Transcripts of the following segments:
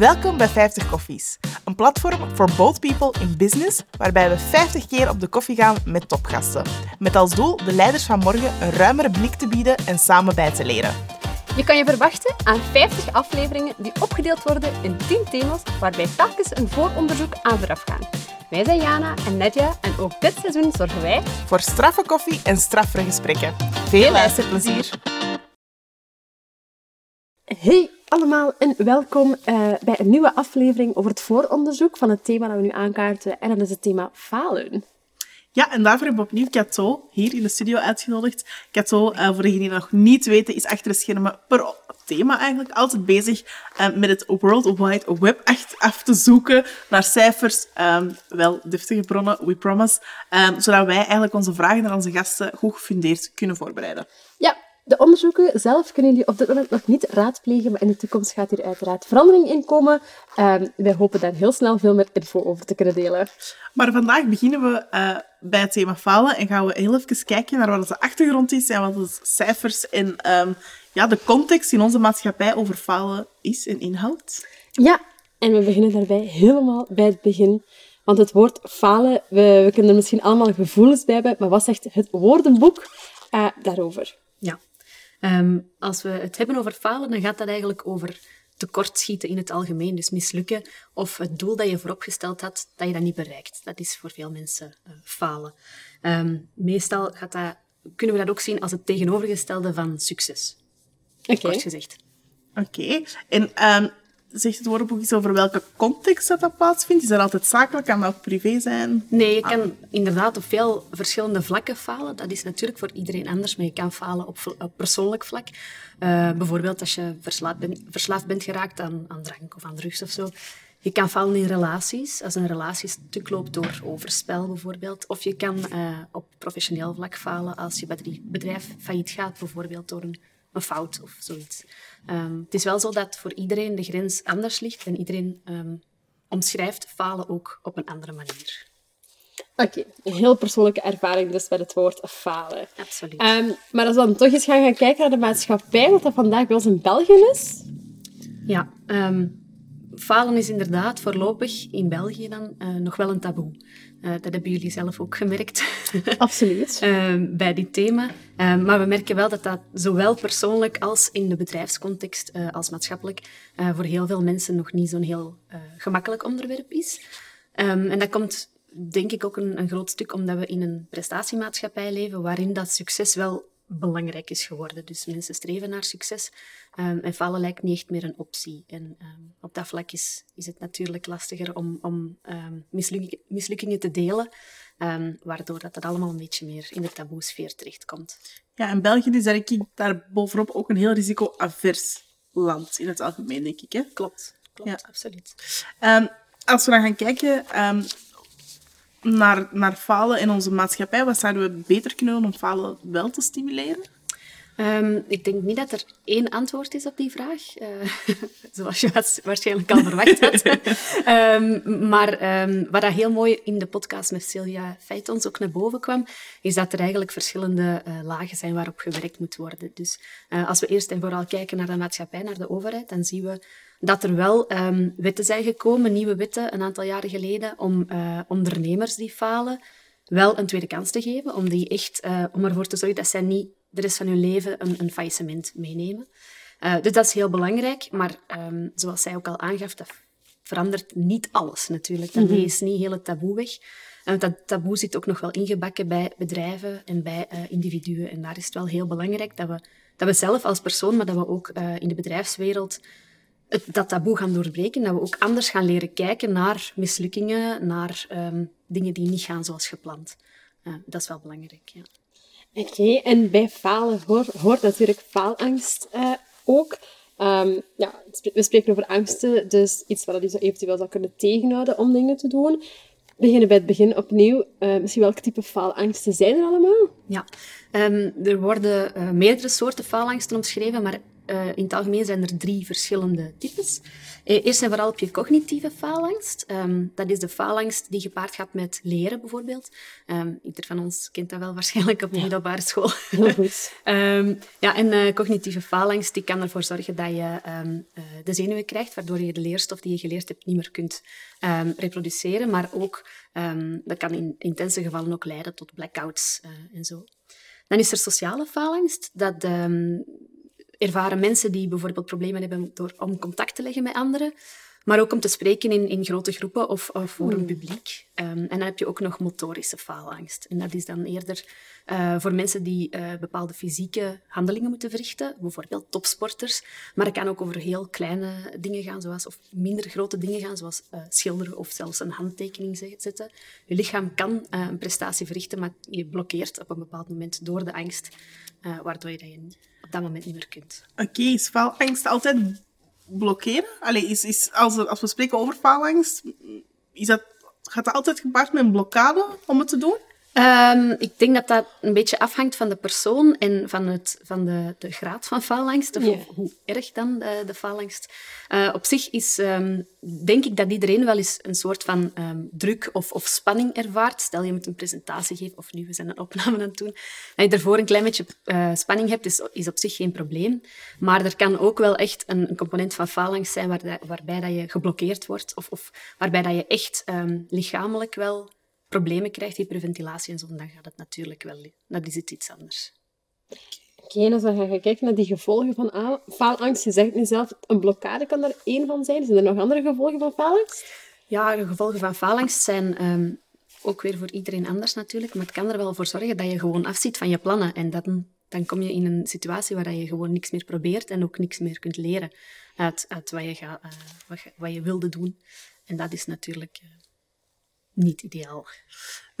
Welkom bij 50 Koffies, een platform voor both people in business, waarbij we 50 keer op de koffie gaan met topgasten. Met als doel de leiders van morgen een ruimere blik te bieden en samen bij te leren. Je kan je verwachten aan 50 afleveringen die opgedeeld worden in 10 thema's, waarbij telkens een vooronderzoek aan vooraf gaan. Wij zijn Jana en Nedja en ook dit seizoen zorgen wij Voor straffe koffie en straffere gesprekken. Veel luisterplezier! Hey allemaal en welkom eh, bij een nieuwe aflevering over het vooronderzoek van het thema dat we nu aankaarten. En dat is het thema falen. Ja, en daarvoor hebben we opnieuw Cato hier in de studio uitgenodigd. Cato, eh, voor degenen die nog niet weten, is achter de schermen per thema eigenlijk altijd bezig eh, met het World Wide Web echt af te zoeken naar cijfers. ehm, wel deftige bronnen, we promise. ehm, zodat wij eigenlijk onze vragen naar onze gasten goed gefundeerd kunnen voorbereiden. Ja, de onderzoeken zelf kunnen jullie op dit moment nog niet raadplegen, maar in de toekomst gaat hier uiteraard verandering in komen. Ehm, wij hopen daar heel snel veel meer info over te kunnen delen. Maar vandaag beginnen we eh, bij het thema falen en gaan we heel even kijken naar wat de achtergrond is en wat de cijfers en ehm, ja, de context in onze maatschappij over falen is en inhoudt. Ja, en we beginnen daarbij helemaal bij het begin. Want het woord falen, we, we kunnen er misschien allemaal gevoelens bij hebben, maar wat zegt het woordenboek eh, daarover? Ja. Ehm, als we het hebben over falen, dan gaat dat eigenlijk over tekortschieten in het algemeen. Dus mislukken of het doel dat je vooropgesteld had, dat je dat niet bereikt. Dat is voor veel mensen eh, falen. Ehm, meestal gaat dat, kunnen we dat ook zien als het tegenovergestelde van succes. Oké. Kort gezegd. Oké. En ehm, zegt het woordenboek iets over welke context dat, plaatsvindt? Is dat altijd zakelijk? Kan dat privé zijn? Nee, je kan inderdaad op veel verschillende vlakken falen. Dat is natuurlijk voor iedereen anders, maar je kan falen op, persoonlijk vlak. Eh, bijvoorbeeld als je verslaafd, bent- verslaafd bent geraakt aan, aan drank of aan drugs of zo. Je kan falen in relaties, als een relatie stuk loopt door overspel bijvoorbeeld. Of je kan eh, op professioneel vlak falen als je bedrijf failliet gaat, bijvoorbeeld door een, een fout of zoiets. Ehm, het is wel zo dat voor iedereen de grens anders ligt en iedereen ehm, omschrijft falen ook op een andere manier. Oké, een heel persoonlijke ervaring dus met het woord falen. Absoluut. Ehm, maar als we dan toch eens gaan, gaan kijken naar de maatschappij, wat dat vandaag bij ons in België is. Ja, falen is inderdaad voorlopig in België dan eh, nog wel een taboe. Eh, dat hebben jullie zelf ook gemerkt Absoluut. ehm, bij dit thema. Ehm, maar we merken wel dat dat zowel persoonlijk als in de bedrijfscontext eh, als maatschappelijk eh, voor heel veel mensen nog niet zo'n heel gemakkelijk onderwerp is. Ehm, en dat komt denk ik ook een, een groot stuk omdat we in een prestatiemaatschappij leven waarin dat succes wel belangrijk is geworden. Dus mensen streven naar succes ehm, en falen lijkt niet echt meer een optie. En ehm, op dat vlak is, is het natuurlijk lastiger om, om ehm, misluk- mislukkingen te delen, waardoor dat, dat allemaal een beetje meer in de taboesfeer terechtkomt. Ja, en België is ik daar bovenop ook een heel risico-avers land in het algemeen, denk ik. Hè? Klopt, klopt, Ja. absoluut. Als we dan gaan kijken naar, naar falen in onze maatschappij, wat zouden we beter kunnen doen om falen wel te stimuleren? Ehm, ik denk niet dat er één antwoord is op die vraag, eh, zoals je waars- waarschijnlijk al verwacht had. Ehm, maar ehm, wat dat heel mooi in de podcast met Celia Feitons ook naar boven kwam, is dat er eigenlijk verschillende eh, lagen zijn waarop gewerkt moet worden. Dus eh, als we eerst en vooral kijken naar de maatschappij, naar de overheid, dan zien we dat er wel ehm, wetten zijn gekomen, nieuwe wetten, een aantal jaren geleden, om eh, ondernemers die falen wel een tweede kans te geven, om, die echt, eh, om ervoor te zorgen dat zij niet de rest van hun leven een, een faillissement meenemen. Eh, dus dat is heel belangrijk, maar ehm, zoals zij ook al aangaf, dat verandert niet alles natuurlijk. Daarmee is niet heel het taboe weg. En dat taboe zit ook nog wel ingebakken bij bedrijven en bij individuen. En daar is het wel heel belangrijk dat we, dat we zelf als persoon, maar dat we ook in de bedrijfswereld het, dat taboe gaan doorbreken. Dat we ook anders gaan leren kijken naar mislukkingen, naar ehm, dingen die niet gaan zoals gepland. Dat is wel belangrijk, ja. Oké, en bij falen hoort, hoort natuurlijk faalangst eh, ook. Ehm, ja, we spreken over angsten, dus iets wat je zo eventueel zou kunnen tegenhouden om dingen te doen. We beginnen bij het begin opnieuw. Eh, misschien welk type faalangsten zijn er allemaal? Ja, Ehm, er worden eh, meerdere soorten faalangsten omschreven, maar eh, in het algemeen zijn er drie verschillende types. Eh, eerst en vooral heb je cognitieve faalangst. Ehm, dat is de faalangst die gepaard gaat met leren, bijvoorbeeld. Um, ieder van ons kent dat wel waarschijnlijk op de middelbare school. Heel goed. Ehm, ja, en eh, cognitieve faalangst die kan ervoor zorgen dat je de zenuwen krijgt, waardoor je de leerstof die je geleerd hebt niet meer kunt reproduceren. Maar ook, dat kan in intense gevallen ook leiden tot blackouts en zo. Dan is er sociale faalangst. Dat um, ervaren mensen die bijvoorbeeld problemen hebben door, om contact te leggen met anderen. Maar ook om te spreken in, in grote groepen of, of voor een hmm. publiek. Um, en dan heb je ook nog motorische faalangst. En dat is dan eerder uh, voor mensen die uh, bepaalde fysieke handelingen moeten verrichten, bijvoorbeeld topsporters. Maar het kan ook over heel kleine dingen gaan, zoals, of minder grote dingen gaan, zoals uh, schilderen of zelfs een handtekening zetten. Je lichaam kan een prestatie verrichten, maar je blokkeert op een bepaald moment door de angst, waardoor je dat je op dat moment niet meer kunt. Oké, okay, is faalangst altijd blokkeren? Allee, is, is, als, als we spreken over faalangst, is dat, gaat dat altijd gepaard met een blokkade om het te doen? Um, ik denk dat dat een beetje afhangt van de persoon en van, het, van de, de graad van faalangst, of, yeah. hoe erg dan de, de faalangst. Uh, op zich is, um, denk ik dat iedereen wel eens een soort van um, druk of, of spanning ervaart. Stel, je moet een presentatie geven, of nu, we zijn een opname aan het doen. Dat je ervoor een klein beetje uh, spanning hebt, is, is op zich geen probleem. Maar er kan ook wel echt een, een component van faalangst zijn waar, waarbij dat je geblokkeerd wordt, of, of waarbij dat je echt lichamelijk wel problemen krijgt, hyperventilatie en zo, dan gaat het natuurlijk wel... Dat is het iets anders. Oké, okay, we gaan kijken naar die gevolgen van faalangst, je zegt nu zelf, een blokkade kan er één van zijn. Zijn er nog andere gevolgen van faalangst? Ja, de gevolgen van faalangst zijn um, ook weer voor iedereen anders natuurlijk, maar het kan er wel voor zorgen dat je gewoon afziet van je plannen. En dan, dan kom je in een situatie waar je gewoon niks meer probeert en ook niks meer kunt leren uit, uit wat, je ga, uh, wat, je, wat je wilde doen. En dat is natuurlijk... Uh, niet ideaal.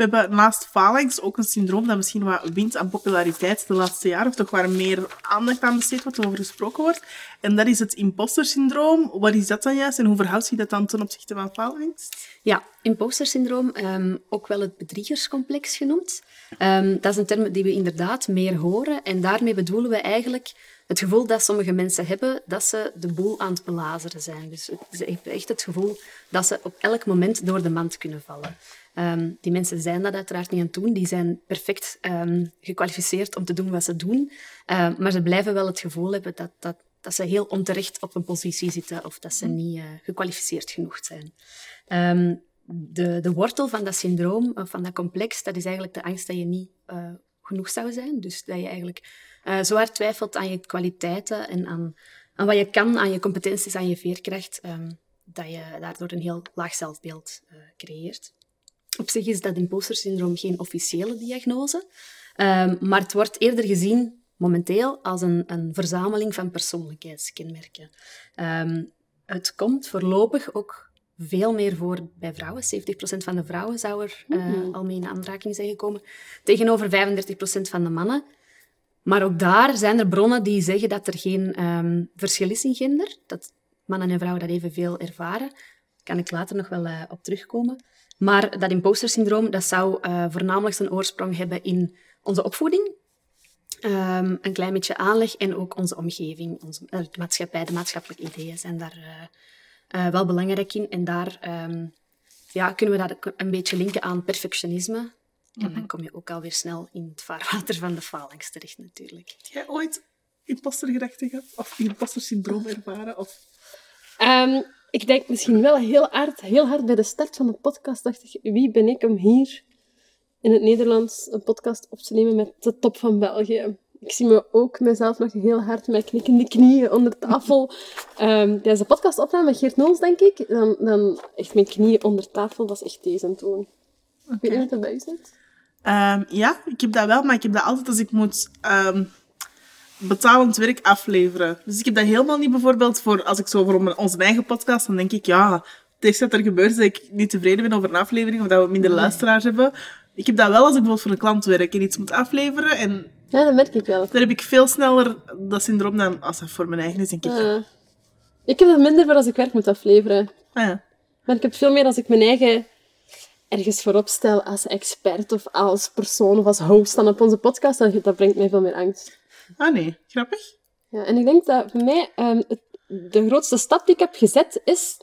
We hebben naast phalanx ook een syndroom dat misschien wat wint aan populariteit de laatste jaren, of toch waar meer aandacht aan besteed wordt, over gesproken wordt. En dat is het imposter syndroom. Wat is dat dan juist en hoe verhoudt zich dat dan ten opzichte van phalanx? Ja, imposter syndroom, um, ook wel het bedriegerscomplex genoemd. Um, dat is een term die we inderdaad meer horen en daarmee bedoelen we eigenlijk het gevoel dat sommige mensen hebben dat ze de boel aan het belazeren zijn. Dus ze hebben echt het gevoel dat ze op elk moment door de mand kunnen vallen. Um, die mensen zijn dat uiteraard niet aan het doen. Die zijn perfect um, gekwalificeerd om te doen wat ze doen. Uh, maar ze blijven wel het gevoel hebben dat, dat, dat ze heel onterecht op een positie zitten of dat ze niet uh, gekwalificeerd genoeg zijn. Um, de, de wortel van dat syndroom, van dat complex, dat is eigenlijk de angst dat je niet uh, genoeg zou zijn. Dus dat je eigenlijk uh, zwaar twijfelt aan je kwaliteiten en aan, aan wat je kan, aan je competenties, aan je veerkracht, um, dat je daardoor een heel laag zelfbeeld uh, creëert. Op zich is dat imposter-syndroom geen officiële diagnose, um, maar het wordt eerder gezien momenteel als een, een verzameling van persoonlijkheidskenmerken. Um, het komt voorlopig ook veel meer voor bij vrouwen. 70% van de vrouwen zou er uh, al mee in aanraking zijn gekomen, tegenover 35% van de mannen. Maar ook daar zijn er bronnen die zeggen dat er geen um, verschil is in gender. Dat mannen en vrouwen dat evenveel ervaren. Daar kan ik later nog wel uh, op terugkomen. Maar dat imposter-syndroom dat zou uh, voornamelijk zijn oorsprong hebben in onze opvoeding. Um, een klein beetje aanleg en ook onze omgeving, onze uh, de maatschappij, de maatschappelijke ideeën zijn daar wel belangrijk in. En daar um, ja, kunnen we dat een beetje linken aan perfectionisme. En dan mhm. kom je ook alweer snel in het vaarwater van de falangst terecht, natuurlijk. Heb jij ooit impostergedachten gehad? Of imposter-syndroom ervaren? Of... Um, ik denk misschien wel heel hard, heel hard bij de start van de podcast dacht ik, wie ben ik om hier in het Nederlands een podcast op te nemen met de top van België? Ik zie me ook mezelf nog heel hard met knikkende knieën onder tafel. Um, tijdens de podcast opname met Geert Nols, denk ik, dan, dan echt mijn knieën onder tafel was echt deze toon. Okay. Weet je wat dat zit? Um, ja, ik heb dat wel, maar ik heb dat altijd als ik moet um, betalend werk afleveren. Dus ik heb dat helemaal niet bijvoorbeeld voor, als ik zo voor onze eigen podcast, dan denk ik, ja, het eerste dat er gebeurt is dat ik niet tevreden ben over een aflevering of dat we minder luisteraars hebben. Ik heb dat wel als ik bijvoorbeeld voor een klant werk en iets moet afleveren en... Ja, dat merk ik wel. Dan heb ik veel sneller dat syndroom dan als dat voor mijn eigen is, denk ik. Uh, ik heb dat minder voor als ik werk moet afleveren. Ah, ja. Maar ik heb veel meer als ik mijn eigen ergens voorop stel als expert of als persoon of als host dan op onze podcast, dat, dat brengt mij veel meer angst. Ah nee, grappig. Ja, en ik denk dat voor mij ehm, het- de grootste stap die ik heb gezet is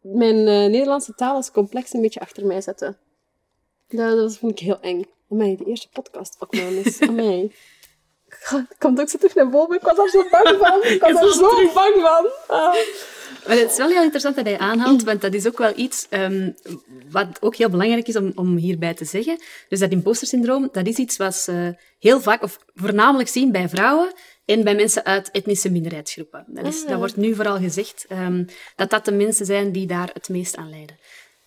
mijn eh, Nederlandse taal als complex een beetje achter mij zetten. Dat, dat vond ik heel eng. Amai, de eerste podcast opnames. Amai. God, Het komt ook zo terug naar boven. Ik was daar zo bang van. Ik was daar zo bang van. Ah. Maar het is wel heel interessant dat hij aanhaalt, want dat is ook wel iets ehm, wat ook heel belangrijk is om, om hierbij te zeggen. Dus dat impostersyndroom, dat is iets wat ze heel vaak, of voornamelijk zien bij vrouwen en bij mensen uit etnische minderheidsgroepen. Dat, is, dat wordt nu vooral gezegd, ehm, dat dat de mensen zijn die daar het meest aan lijden.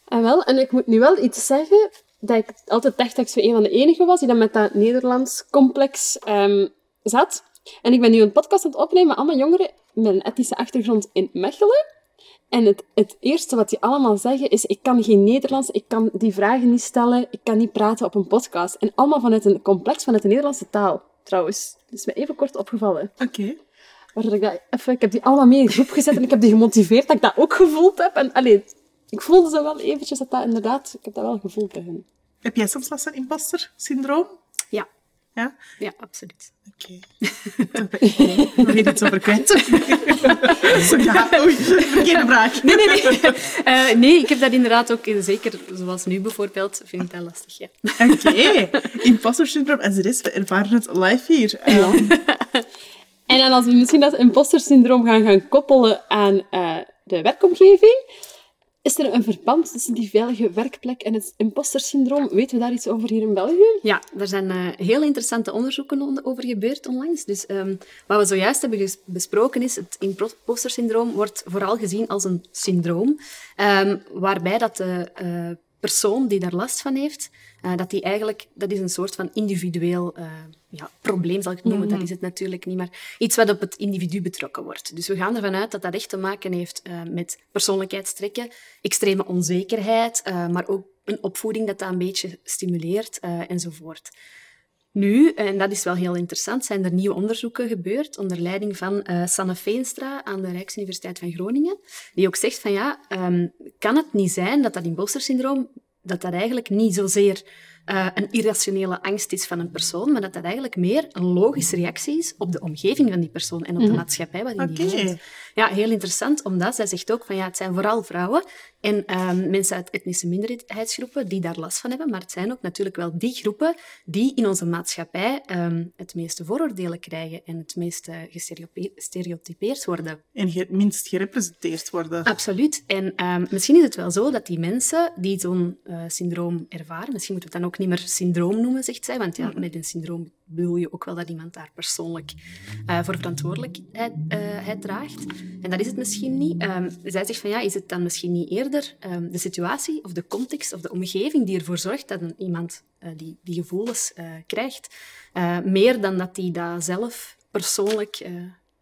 En wel, en ik moet nu wel iets zeggen, dat ik altijd dacht dat ik zo een van de enigen was die dan met dat Nederlands complex ehm, zat. En ik ben nu een podcast aan het opnemen met allemaal jongeren met een etnische achtergrond in Mechelen. En het, het eerste wat die allemaal zeggen is, ik kan geen Nederlands, ik kan die vragen niet stellen, ik kan niet praten op een podcast. En allemaal vanuit een complex vanuit de Nederlandse taal, trouwens. Dat is me even kort opgevallen. Oké. Waardoor ik, dat even, ik heb die allemaal mee in groep gezet en ik heb die gemotiveerd dat ik dat ook gevoeld heb. En allee, ik voelde zo wel eventjes dat dat inderdaad, ik heb dat wel gevoeld bij hen. Heb jij soms last van imposter-syndroom? Ja, Ja? ja absoluut. Oké. Nog weer iets over kwijt. Ja, oei, verkeerde vraag. Nee, nee, nee. Eh, nee, ik heb dat inderdaad ook, eh, zeker zoals nu bijvoorbeeld, vind ik dat lastig. Ja. Oké. Imposter-syndroom en de rest, we ervaren het live hier. Ehm, En dan als we misschien dat imposter-syndroom gaan, gaan koppelen aan eh, de werkomgeving, is er een verband tussen die veilige werkplek en het imposter-syndroom? Weten we daar iets over hier in België? Ja, er zijn eh, heel interessante onderzoeken on- over gebeurd onlangs. Dus ehm, wat we zojuist hebben besproken is, het imposter-syndroom wordt vooral gezien als een syndroom, ehm, waarbij dat de eh, persoon die daar last van heeft, eh, dat die eigenlijk, dat is een soort van individueel ja, probleem, zal ik het noemen. Dat is het natuurlijk niet, maar iets wat op het individu betrokken wordt. Dus we gaan ervan uit dat dat echt te maken heeft eh, met persoonlijkheidstrekken, extreme onzekerheid, eh, maar ook een opvoeding dat dat een beetje stimuleert eh, enzovoort. Nu, en dat is wel heel interessant, zijn er nieuwe onderzoeken gebeurd onder leiding van Sanne Veenstra aan de Rijksuniversiteit van Groningen, die ook zegt van ja, ehm, kan het niet zijn dat dat impostersyndroom, dat dat eigenlijk niet zozeer eh, een irrationele angst is van een persoon, maar dat dat eigenlijk meer een logische reactie is op de omgeving van die persoon en op de maatschappij waarin die Oké. Ja, heel interessant, omdat zij zegt ook van ja, het zijn vooral vrouwen en ehm, mensen uit etnische minderheidsgroepen die daar last van hebben, maar het zijn ook natuurlijk wel die groepen die in onze maatschappij ehm, het meeste vooroordelen krijgen en het meest gestereope- gestereotypeerd worden. en ge- minst gerepresenteerd worden. Absoluut. En ehm, misschien is het wel zo dat die mensen die zo'n eh, syndroom ervaren, misschien moeten we het dan ook niet meer syndroom noemen, zegt zij, want ja, met een syndroom bedoel je ook wel dat iemand daar persoonlijk eh, voor verantwoordelijkheid eh, draagt. En dat is het misschien niet. Ehm, zij zegt van ja, is het dan misschien niet eerder ehm, de situatie of de context of de omgeving die ervoor zorgt dat een, iemand eh, die, die gevoelens krijgt, meer dan dat hij dat zelf persoonlijk,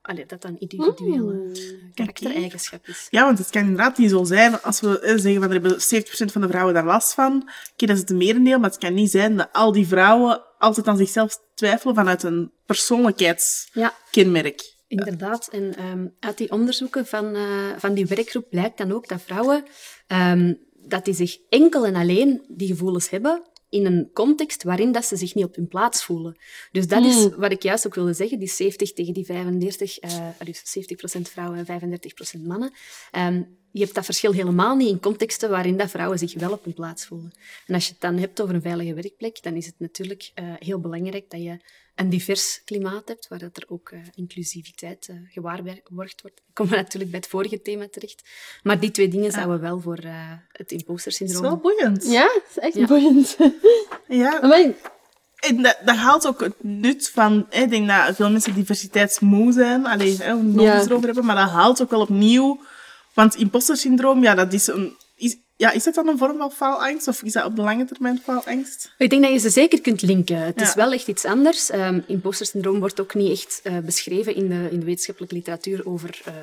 allee, dat dat een individuele eh, karaktereigenschap is. Ja, want het kan inderdaad niet zo zijn als we eh, zeggen van er hebben 70% van de vrouwen daar last van. Oké, dat is het merendeel, maar het kan niet zijn dat al die vrouwen altijd aan zichzelf twijfelen vanuit een persoonlijkheidskenmerk. Ja, Inderdaad. En ehm, uit die onderzoeken van, eh, van die werkgroep blijkt dan ook dat vrouwen ehm, dat die zich enkel en alleen die gevoelens hebben in een context waarin dat ze zich niet op hun plaats voelen. Dus dat is wat ik juist ook wilde zeggen, die 70 tegen die 35, eh, dus 70% vrouwen en 35% mannen. Ehm, je hebt dat verschil helemaal niet in contexten waarin dat vrouwen zich wel op hun plaats voelen. En als je het dan hebt over een veilige werkplek, dan is het natuurlijk eh, heel belangrijk dat je een divers klimaat hebt, waar dat er ook eh, inclusiviteit eh, gewaarborgd wordt. Ik kom natuurlijk bij het vorige thema terecht. Maar die twee dingen zouden wel voor eh, het Dat is impostersyndroom... wel boeiend. Ja, dat is echt Ja. boeiend. Ja, Amai, en dat, dat haalt ook het nut van... hè, Ik denk dat veel mensen diversiteitsmoe zijn. Alleen, hè, we nog Ja. eens erover hebben. Maar dat haalt ook wel opnieuw... Want impostersyndroom, ja, dat is een... Is, ja, is dat dan een vorm van faalangst? Of is dat op de lange termijn faalangst? Ik denk dat je ze zeker kunt linken. Het Ja. is wel echt iets anders. Ehm impostersyndroom wordt ook niet echt eh, beschreven in de, in de wetenschappelijke literatuur over... eh,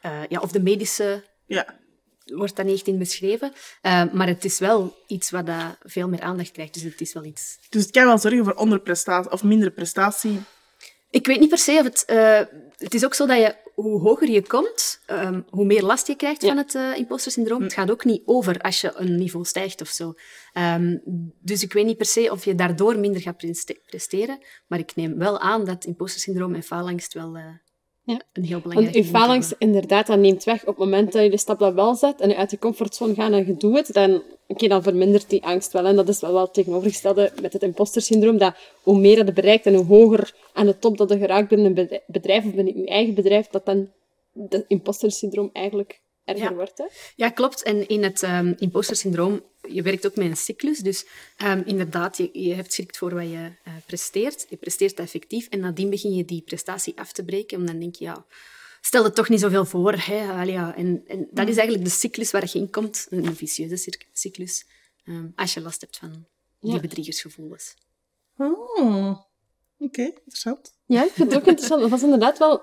eh, ja, of de medische Ja. wordt daar niet echt in beschreven. Eh, maar het is wel iets wat dat veel meer aandacht krijgt. Dus het is wel iets Dus het kan wel zorgen voor onderprestatie of minder prestatie. Ik weet niet per se of het... het is ook zo dat je hoe hoger je komt, ehm, hoe meer last je krijgt Ja. van het uh, impostersyndroom. Het gaat ook niet over als je een niveau stijgt of zo. Ehm, dus ik weet niet per se of je daardoor minder gaat preste- presteren, maar ik neem wel aan dat impostersyndroom en faalangst wel eh, Ja. een heel belangrijk Want je faalangst, inderdaad, dat neemt weg op het moment dat je de stap dat wel zet en je uit je comfortzone gaat en je doet het, dan, oké, dan vermindert die angst wel. En dat is wel wel het tegenovergestelde met het impostersyndroom, dat hoe meer dat je bereikt en hoe hoger aan de top dat je geraakt binnen een bedrijf- of binnen je eigen bedrijf, dat dan het impostersyndroom eigenlijk erger Ja. wordt. Hè? Ja, klopt. En in het ehm impostersyndroom, je werkt ook met een cyclus. Dus ehm, inderdaad, je, je hebt schrikt voor wat je eh, presteert. Je presteert effectief. En nadien begin je die prestatie af te breken. Omdat dan denk je, ja, stel het toch niet zoveel voor. Hè? Allee, ja. en, en dat is eigenlijk de cyclus waar je in komt. Een vicieuze cyclus. ehm, als je last hebt van die Ja. bedriegersgevoelens. Oh, oké, interessant. Ja, ik vind het ook interessant. Dat is inderdaad wel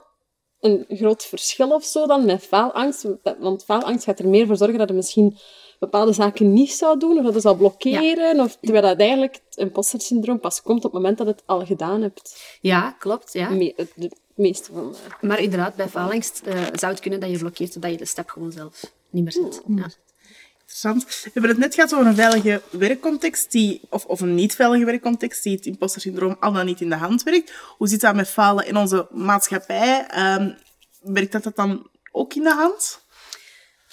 een groot verschil of zo dan met faalangst. Want faalangst gaat er meer voor zorgen dat je misschien bepaalde zaken niet zou doen, of dat je zou blokkeren, of terwijl dat eigenlijk het imposter-syndroom pas komt op het moment dat je het al gedaan hebt. Ja, klopt. Ja. Me- het de meeste van. Maar inderdaad, bij faalangst eh, zou het kunnen dat je blokkeert totdat je de stap gewoon zelf niet meer zet. Ja. Interessant. We hebben het net gehad over een veilige werkcontext, die, of, of een niet veilige werkcontext, die het impostersyndroom al dan niet in de hand werkt. Hoe zit dat met falen in onze maatschappij? Ehm, werkt dat, dat dan ook in de hand?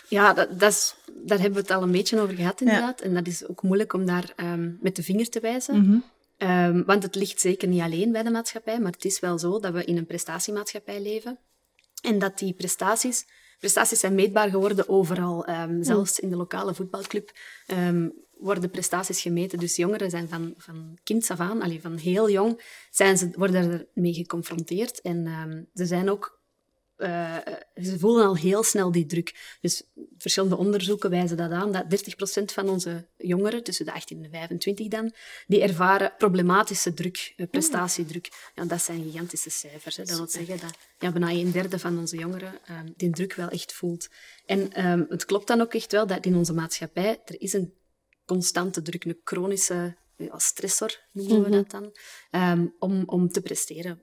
Ja, dat, dat is, daar hebben we het al een beetje over gehad, inderdaad. En dat is ook moeilijk om daar ehm, met de vinger te wijzen. Ehm, want het ligt zeker niet alleen bij de maatschappij, maar het is wel zo dat we in een prestatiemaatschappij leven. En dat die prestaties... Prestaties zijn meetbaar geworden overal. Ehm, zelfs in de lokale voetbalclub ehm, worden prestaties gemeten. Dus jongeren zijn van, van kinds af aan, allee, van heel jong, zijn ze, worden ermee geconfronteerd. En ehm, ze zijn ook eh, ze voelen al heel snel die druk. Dus verschillende onderzoeken wijzen dat aan, dat 30% van onze jongeren, tussen de 18 en de 25 dan, die ervaren problematische druk, eh, prestatiedruk. Ja, dat zijn gigantische cijfers. Hè. Dat wil zeggen dat ja, bijna een derde van onze jongeren ehm, die druk wel echt voelt. En ehm, het klopt dan ook echt wel dat in onze maatschappij, er is een constante druk, een chronische ja, stressor, noemen we dat dan, ehm, om, om te presteren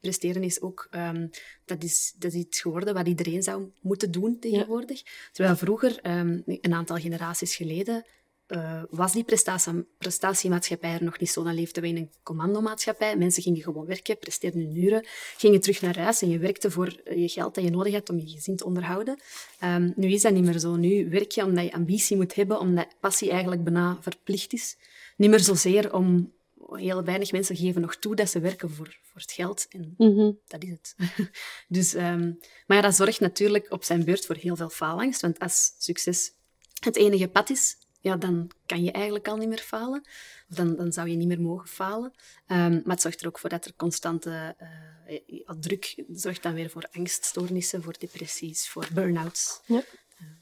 presteren is ook ehm, dat is, dat is iets geworden wat iedereen zou moeten doen tegenwoordig. Terwijl vroeger, ehm, een aantal generaties geleden, eh, was die prestatie, prestatiemaatschappij er nog niet zo. Dan leefden we in een commandomaatschappij. Mensen gingen gewoon werken, presteerden hun uren, gingen terug naar huis en je werkte voor eh, je geld dat je nodig had om je gezin te onderhouden. Ehm, nu is dat niet meer zo. Nu werk je omdat je ambitie moet hebben, omdat passie eigenlijk bijna verplicht is. Niet meer zozeer om... Heel weinig mensen geven nog toe dat ze werken voor, voor het geld. En Mhm. dat is het. dus, ehm, maar ja, dat zorgt natuurlijk op zijn beurt voor heel veel faalangst. Want als succes het enige pad is, ja, dan kan je eigenlijk al niet meer falen. Of dan, dan zou je niet meer mogen falen. Ehm, maar het zorgt er ook voor dat er constante eh, ja, druk zorgt dan weer voor angststoornissen, voor depressies, voor burn-outs. Ja.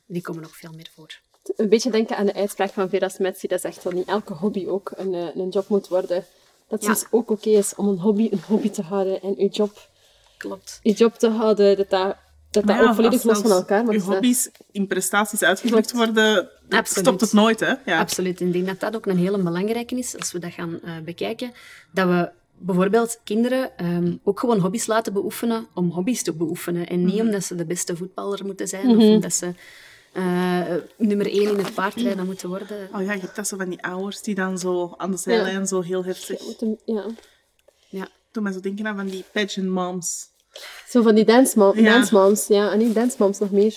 Die komen nog veel meer voor. Een beetje denken aan de uitspraak van Vera Smetsi, dat zegt dat niet elke hobby ook een, eh, een job moet worden. Dat het Ja. soms ook oké is om een hobby een hobby te houden en je job, Klopt. je job te houden, dat dat, dat, dat ja, ook volledig los van elkaar mag Je hobby's in prestaties uitgedrukt worden, Absoluut. stopt het nooit, hè? Ja. Absoluut. Ik denk dat dat ook een hele belangrijke is, als we dat gaan eh, bekijken. Dat we bijvoorbeeld kinderen ehm, ook gewoon hobby's laten beoefenen om hobby's te beoefenen. En niet omdat ze de beste voetballer moeten zijn of omdat ze eh, nummer één in het paardrijden moeten worden. Oh ja, je hebt dat zo van die ouders die dan zo aan de zijlijn zo heel heftig... Ja. Ja. Doe mij zo denken aan van die pageant moms. Zo van die dance, mom, Ja. dance moms, ja, en niet dance moms nog meer.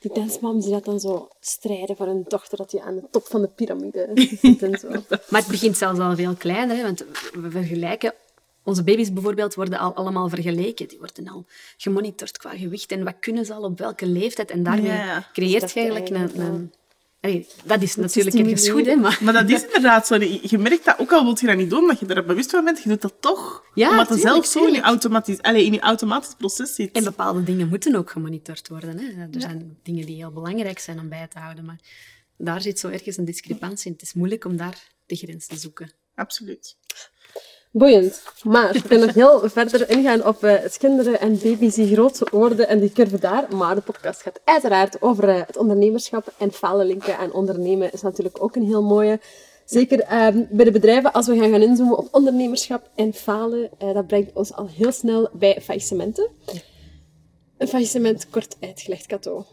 Die dance moms die dat dan zo strijden voor hun dochter, dat die aan de top van de piramide zit en zo. Maar het begint zelfs al veel kleiner, hè, want we vergelijken... Onze baby's bijvoorbeeld worden al allemaal vergeleken. Die worden al gemonitord qua gewicht en wat kunnen ze al op welke leeftijd. En daarmee Ja, creëert Dat je eigenlijk een... een Allee, dat is natuurlijk ergens goed, hè, maar... Maar dat is inderdaad zo. Je merkt dat ook al wil je dat niet doen, dat je er bewust van bent, je doet dat toch. Ja, omdat het zelf zo in je, automatisch, allez, in je automatisch proces zit. En bepaalde dingen moeten ook gemonitord worden. Hè. Er zijn dingen die heel belangrijk zijn om bij te houden, maar daar zit zo ergens een discrepantie in. Het is moeilijk om daar de grens te zoeken. Absoluut. Boeiend. Maar we kunnen nog heel verder ingaan op het kinderen en baby's die groot worden en die curve daar. Maar de podcast gaat uiteraard over eh, het ondernemerschap en falen linken aan ondernemen is natuurlijk ook een heel mooie. Zeker ehm, bij de bedrijven, als we gaan gaan inzoomen op ondernemerschap en falen, eh, dat brengt ons al heel snel bij faillissementen. Een faillissement kort uitgelegd, Kato.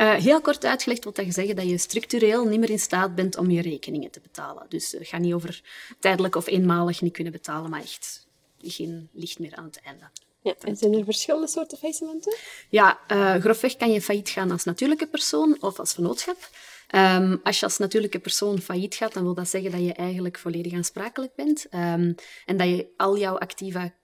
Uh, heel kort uitgelegd wil dat zeggen dat je structureel niet meer in staat bent om je rekeningen te betalen. Dus het gaat niet over tijdelijk of eenmalig niet kunnen betalen, maar echt geen licht meer aan het einde. Ja, en zijn er verschillende soorten faillissementen? Ja, uh, grofweg kan je failliet gaan als natuurlijke persoon of als vennootschap. Um, als je als natuurlijke persoon failliet gaat, dan wil dat zeggen dat je eigenlijk volledig aansprakelijk bent um, en dat je al jouw activa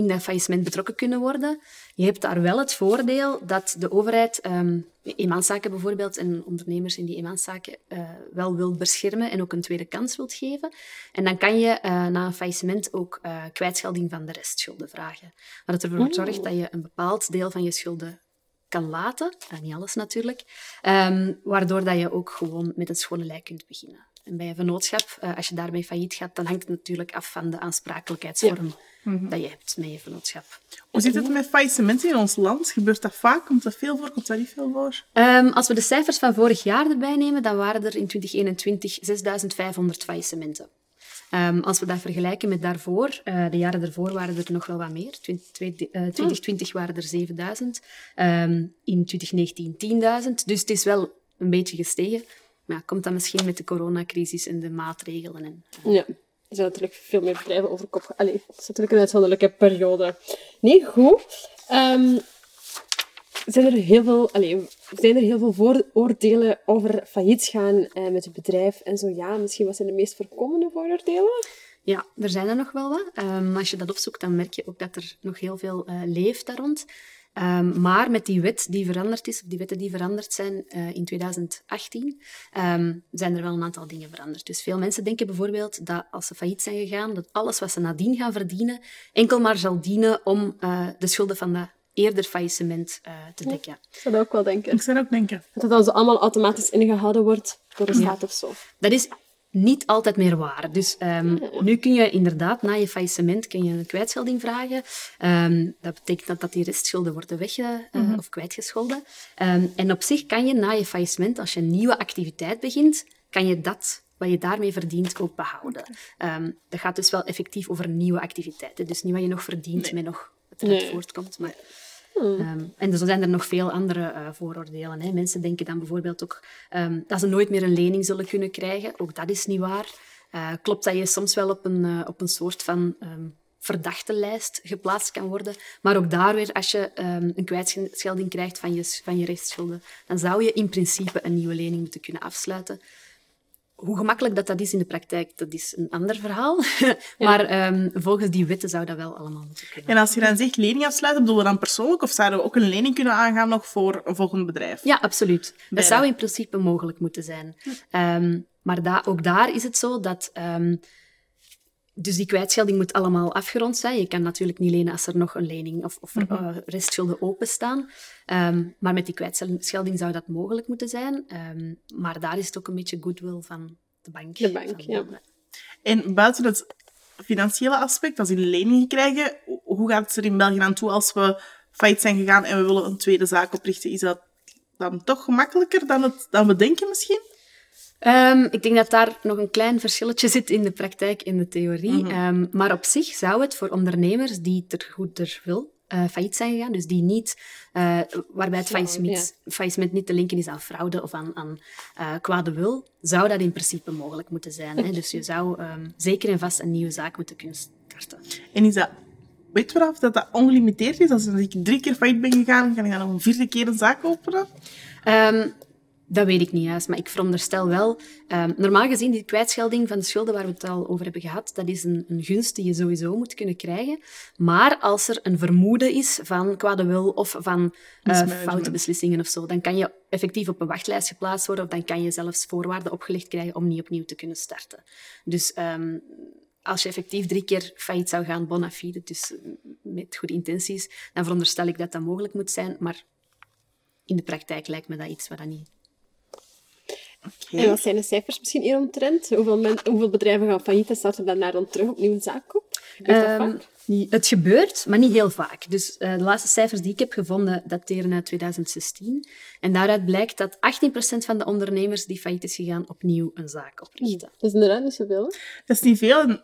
in dat faillissement betrokken kunnen worden. Je hebt daar wel het voordeel dat de overheid um, eenmanszaken bijvoorbeeld en ondernemers in die eenmanszaken uh, wel wil beschermen en ook een tweede kans wilt geven. En dan kan je uh, na een faillissement ook uh, kwijtschelding van de restschulden vragen. Wat ervoor zorgt dat je een bepaald deel van je schulden kan laten, niet alles natuurlijk, um, waardoor dat je ook gewoon met het schone lijk kunt beginnen. En bij een vennootschap, uh, als je daarmee failliet gaat, dan hangt het natuurlijk af van de aansprakelijkheidsvorm ja. Mhm. dat je hebt met je vennootschap. Hoe zit het met faillissementen in ons land? Gebeurt dat vaak? Komt dat veel voor? Komt dat niet veel voor? Um, als we de cijfers van vorig jaar erbij nemen, dan waren er in 2021 6500 faillissementen. Um, als we dat vergelijken met daarvoor, uh, de jaren daarvoor waren er nog wel wat meer. 20, uh, 2020 waren er 7000, um, in 2019 10.000. Dus het is wel een beetje gestegen. Maar ja, komt dat misschien met de coronacrisis en de maatregelen? En, uh... Ja, er zijn natuurlijk veel meer bedrijven over kop. Allee, het is natuurlijk een uitzonderlijke periode. Nee, goed. Um, zijn er heel veel, allez, zijn er heel veel vooroordelen over failliet gaan eh, met het bedrijf? En zo ja, misschien wat zijn de meest voorkomende vooroordelen? Ja, er zijn er nog wel wat. Um, als je dat opzoekt, dan merk je ook dat er nog heel veel uh, leeft daar rond. Um, maar met die wet die veranderd is, of die wetten die veranderd zijn uh, in 2018, um, ehm, zijn er wel een aantal dingen veranderd. Dus veel mensen denken bijvoorbeeld dat als ze failliet zijn gegaan, dat alles wat ze nadien gaan verdienen, enkel maar zal dienen om uh, de schulden van de eerder faillissement uh, te dekken. ik zou dat ook wel denken. Ik zou ook denken. Dat dan zo allemaal automatisch ingehouden wordt door de staat ja. of zo. Dat is niet altijd meer waar. Dus um, ja. nu kun je inderdaad na je faillissement kun je een kwijtschelding vragen. Um, dat betekent dat, dat die restschulden worden wegge uh, mm -hmm. of kwijtgescholden. Um, en op zich kan je na je faillissement, als je een nieuwe activiteit begint, kan je dat wat je daarmee verdient ook behouden. Dat gaat dus wel effectief over nieuwe activiteiten. Dus niet wat je nog verdient nee. met nog wat eruit nee. voortkomt. Maar, hmm. um, en zo zijn er nog veel andere uh, vooroordelen. Hè. Mensen denken dan bijvoorbeeld ook um, dat ze nooit meer een lening zullen kunnen krijgen. Ook dat is niet waar. Uh, klopt dat je soms wel op een, uh, op een soort van um, verdachte lijst geplaatst kan worden. Maar ook daar weer, als je een kwijtschelding krijgt van je, van je rechtsschulden, dan zou je in principe een nieuwe lening moeten kunnen afsluiten. Hoe gemakkelijk dat, dat is in de praktijk, dat is een ander verhaal. Ja. maar um, volgens die wetten zou dat wel allemaal moeten kunnen. En als je dan zegt lening afsluiten, bedoel je dan persoonlijk of zouden we ook een lening kunnen aangaan nog voor een volgend bedrijf? Ja, absoluut. Bijna. Dat zou in principe mogelijk moeten zijn. Ja. Um, maar da ook daar is het zo dat... Um, dus die kwijtschelding moet allemaal afgerond zijn. Je kan natuurlijk niet lenen als er nog een lening of, of mm -hmm. uh, restschulden openstaan. Um, maar met die kwijtschelding zou dat mogelijk moeten zijn. Um, maar daar is het ook een beetje goodwill van de bank. De bank, ja. En buiten het financiële aspect, als die lening krijgen, hoe gaat het er in België aan toe als we failliet zijn gegaan en we willen een tweede zaak oprichten? Is dat dan toch gemakkelijker dan, het, dan we denken misschien? Um, ik denk dat daar nog een klein verschilletje zit in de praktijk en de theorie. Mm -hmm. um, maar op zich zou het voor ondernemers die ter goeder wil uh, failliet zijn gegaan, dus die niet, uh, waarbij het faillissement, ja. faillissement niet te linken is aan fraude of aan, aan uh, kwade wil, zou dat in principe mogelijk moeten zijn. Hè? Dus je zou um, zeker en vast een nieuwe zaak moeten kunnen starten. En is dat Weet je dat, dat ongelimiteerd is? Als ik drie keer failliet ben gegaan, kan ik dan nog een vierde keer een zaak openen? Um, Dat weet ik niet juist, maar ik veronderstel wel... Um, normaal gezien, die kwijtschelding van de schulden waar we het al over hebben gehad, dat is een, een gunst die je sowieso moet kunnen krijgen. Maar als er een vermoeden is van kwade wil of van uh, foute beslissingen of zo, dan kan je effectief op een wachtlijst geplaatst worden of dan kan je zelfs voorwaarden opgelegd krijgen om niet opnieuw te kunnen starten. Dus... Um, als je effectief drie keer failliet zou gaan, bona fide, dus met goede intenties, dan veronderstel ik dat dat mogelijk moet zijn. Maar in de praktijk lijkt me dat iets wat dat niet Okay. En wat zijn de cijfers misschien hier omtrent? Hoeveel, men, hoeveel bedrijven gaan failliet en starten daarna dan terug opnieuw een zaak op? Um, het gebeurt, maar niet heel vaak. Dus uh, de laatste cijfers die ik heb gevonden dateren uit 2016. En daaruit blijkt dat 18% van de ondernemers die failliet is gegaan opnieuw een zaak oprichten. Dat is inderdaad niet zoveel. Hè? Dat is niet veel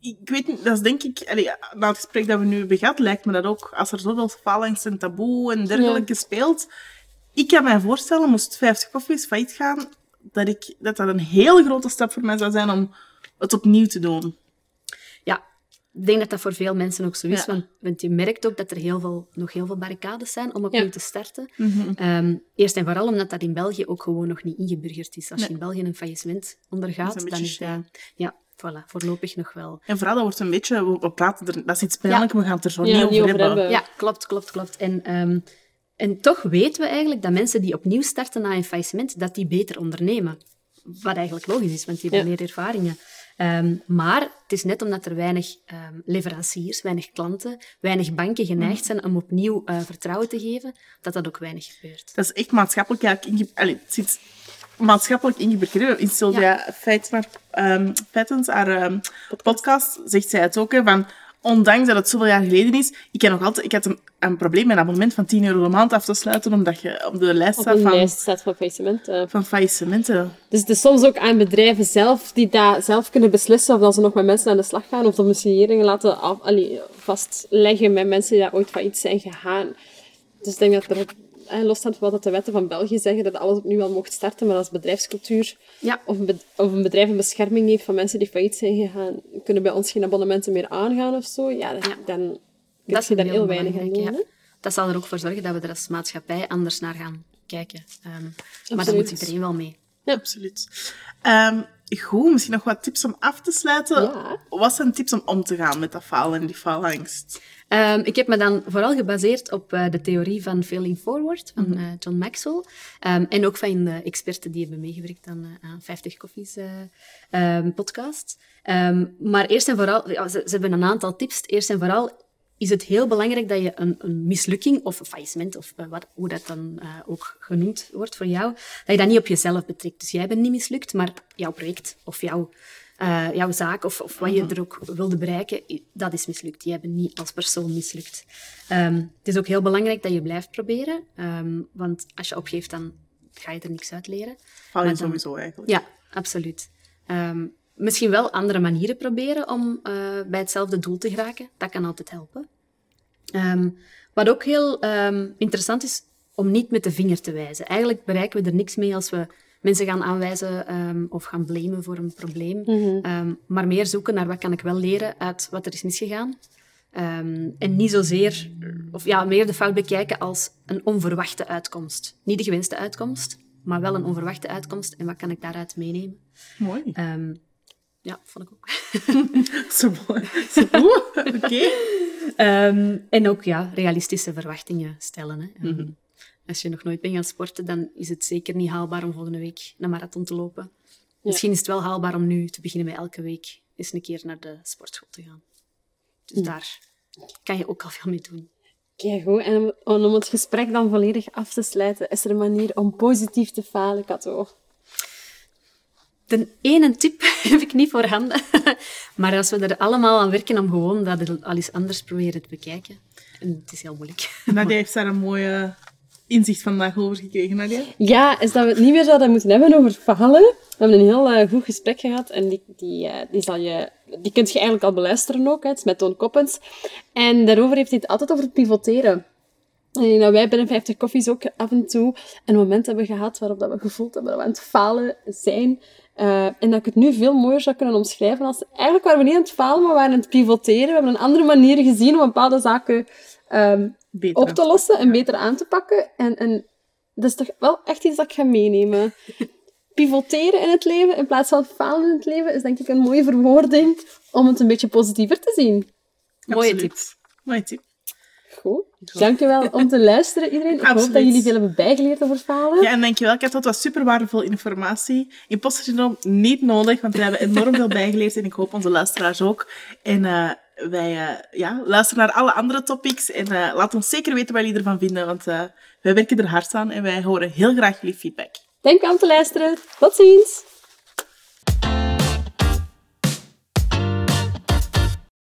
ik weet niet, dat is denk ik, allee, na het gesprek dat we nu hebben gehad, lijkt me dat ook, als er zoveel faalangst en taboe en dergelijke speelt. Ik kan mij voorstellen, moest 50 koffies failliet gaan, dat, ik, dat dat een hele grote stap voor mij zou zijn om het opnieuw te doen. Ja, ik denk dat dat voor veel mensen ook zo is. Ja. Want, want je merkt ook dat er heel veel, nog heel veel barricades zijn om opnieuw Ja. te starten. Mhm. Ehm, eerst en vooral omdat dat in België ook gewoon nog niet ingeburgerd is. Als je in België een faillissement ondergaat, Dat is een dan is dat... Ja, voilà, voorlopig nog wel. En vooral, dat wordt een beetje, we, praten er, dat is iets pijnlijk, we gaan het er zo Ja, niet over niet over hebben. hebben. Ja, klopt, klopt, klopt. En, ehm, en toch weten we eigenlijk dat mensen die opnieuw starten na een faillissement, dat die beter ondernemen. Wat eigenlijk logisch is, want die hebben Ja. meer ervaringen. Ehm, maar het is net omdat er weinig ehm, leveranciers, weinig klanten, weinig banken geneigd zijn om opnieuw eh, vertrouwen te geven, dat dat ook weinig gebeurt. Dat is echt maatschappelijk. Allee, het zit maatschappelijk ingeburgerd. In Sylvia ehm, Feitens, haar ehm, podcast, zegt zij het ook, hè, van ondanks dat het zoveel jaar geleden is, ik, ken nog altijd, ik had een, een probleem met een abonnement van 10 euro de maand af te sluiten, omdat je op de lijst staat van, lijst staat van faillissement. van faillissementen. Dus het is soms ook aan bedrijven zelf die dat zelf kunnen beslissen of dat ze nog met mensen aan de slag gaan of domicilieringen laten af, allee, vastleggen met mensen die daar ooit failliet zijn gegaan. Dus ik denk dat er, eh, losstaand van wat de wetten van België zeggen, dat alles opnieuw wel mocht starten, maar als bedrijfscultuur Ja, of een, of een bedrijf een bescherming heeft van mensen die failliet zijn gegaan, kunnen bij ons geen abonnementen meer aangaan of zo, ja, dan, Ja. dan kun dat je daar heel weinig aan doen. ja. Dat zal er ook voor zorgen dat we er als maatschappij anders naar gaan kijken. Ehm, maar daar moet iedereen wel mee. Absoluut. Ehm, goed, misschien nog wat tips om af te sluiten. Ja. Wat zijn tips om om te gaan met dat falen en die faalangst? Ehm, ik heb me dan vooral gebaseerd op eh, de theorie van Failing Forward van eh, John Maxwell. Ehm, en ook van de experten die hebben meegewerkt aan, eh, aan 50 Koffies eh, ehm, podcast. Maar eerst en vooral, ja, ze, ze hebben een aantal tips. Eerst en vooral is het heel belangrijk dat je een, een mislukking of een faillissement, of eh, wat, hoe dat dan eh, ook genoemd wordt voor jou, dat je dat niet op jezelf betrekt. Dus jij bent niet mislukt, maar jouw project of jouw, eh, jouw zaak of, of wat je er ook wilde bereiken, dat is mislukt. Jij bent niet als persoon mislukt. Ehm, het is ook heel belangrijk dat je blijft proberen, ehm, want als je opgeeft, dan ga je er niks uit leren. Faal je sowieso eigenlijk. Ja, absoluut. Ehm, misschien wel andere manieren proberen om eh, bij hetzelfde doel te geraken. Dat kan altijd helpen. Wat ook heel interessant is, om niet met de vinger te wijzen. Eigenlijk bereiken we er niks mee als we mensen gaan aanwijzen ehm, of gaan blamen voor een probleem. Ehm, maar meer zoeken naar wat kan ik wel leren uit wat er is misgegaan. Ehm, en niet zozeer, of ja, meer de fout bekijken als een onverwachte uitkomst. Niet de gewenste uitkomst, maar wel een onverwachte uitkomst. En wat kan ik daaruit meenemen? Mooi. Ehm, ja, vond ik ook. Zo mooi. Oké. Ehm, en ook ja, realistische verwachtingen stellen. Hè. Ehm, Als je nog nooit bent gaan sporten, dan is het zeker niet haalbaar om volgende week een marathon te lopen. Misschien is het wel haalbaar om nu te beginnen met elke week eens een keer naar de sportschool te gaan. Dus daar kan je ook al veel mee doen. Kijk, goed. En om, het gesprek dan volledig af te sluiten, is er een manier om positief te falen, Kato? De ene tip heb ik niet voorhanden. Maar als we er allemaal aan werken om gewoon dat al eens anders proberen te bekijken. En het is heel moeilijk. Nadia heeft daar een mooie inzicht vandaag over gekregen, Nadia. Ja, is dat we het niet meer zouden moeten hebben over falen. We hebben een heel eh, goed gesprek gehad en die, die, eh, die, zal je, die kunt je eigenlijk al beluisteren ook. Hè. Het is met Toon Koppens. En daarover heeft hij het altijd over het pivoteren. En ik denk dat wij binnen 50 koffies ook af en toe een moment hebben gehad waarop dat we gevoeld hebben dat we aan het falen zijn. Eh, en dat ik het nu veel mooier zou kunnen omschrijven als... Eigenlijk waren we niet aan het falen, maar we waren aan het pivoteren. We hebben een andere manier gezien om bepaalde zaken ehm, Beter. op te lossen en beter aan te pakken. En, en dat is toch wel echt iets dat ik ga meenemen. Pivoteren in het leven in plaats van falen in het leven is denk ik een mooie verwoording om het een beetje positiever te zien. Mooie tip. Mooie tip. Goed. Dankjewel om te luisteren, iedereen. Ik hoop dat jullie veel hebben bijgeleerd over falen. Ja, en dankjewel, Kat. Dat was super waardevol informatie. Imposter syndroom niet nodig, want we hebben enorm veel bijgeleerd en ik hoop onze luisteraars ook. En eh, wij eh, ja, luisteren naar alle andere topics en eh, laat ons zeker weten wat jullie ervan vinden, want eh, wij werken er hard aan en wij horen heel graag jullie feedback. Dank om te luisteren. Tot ziens!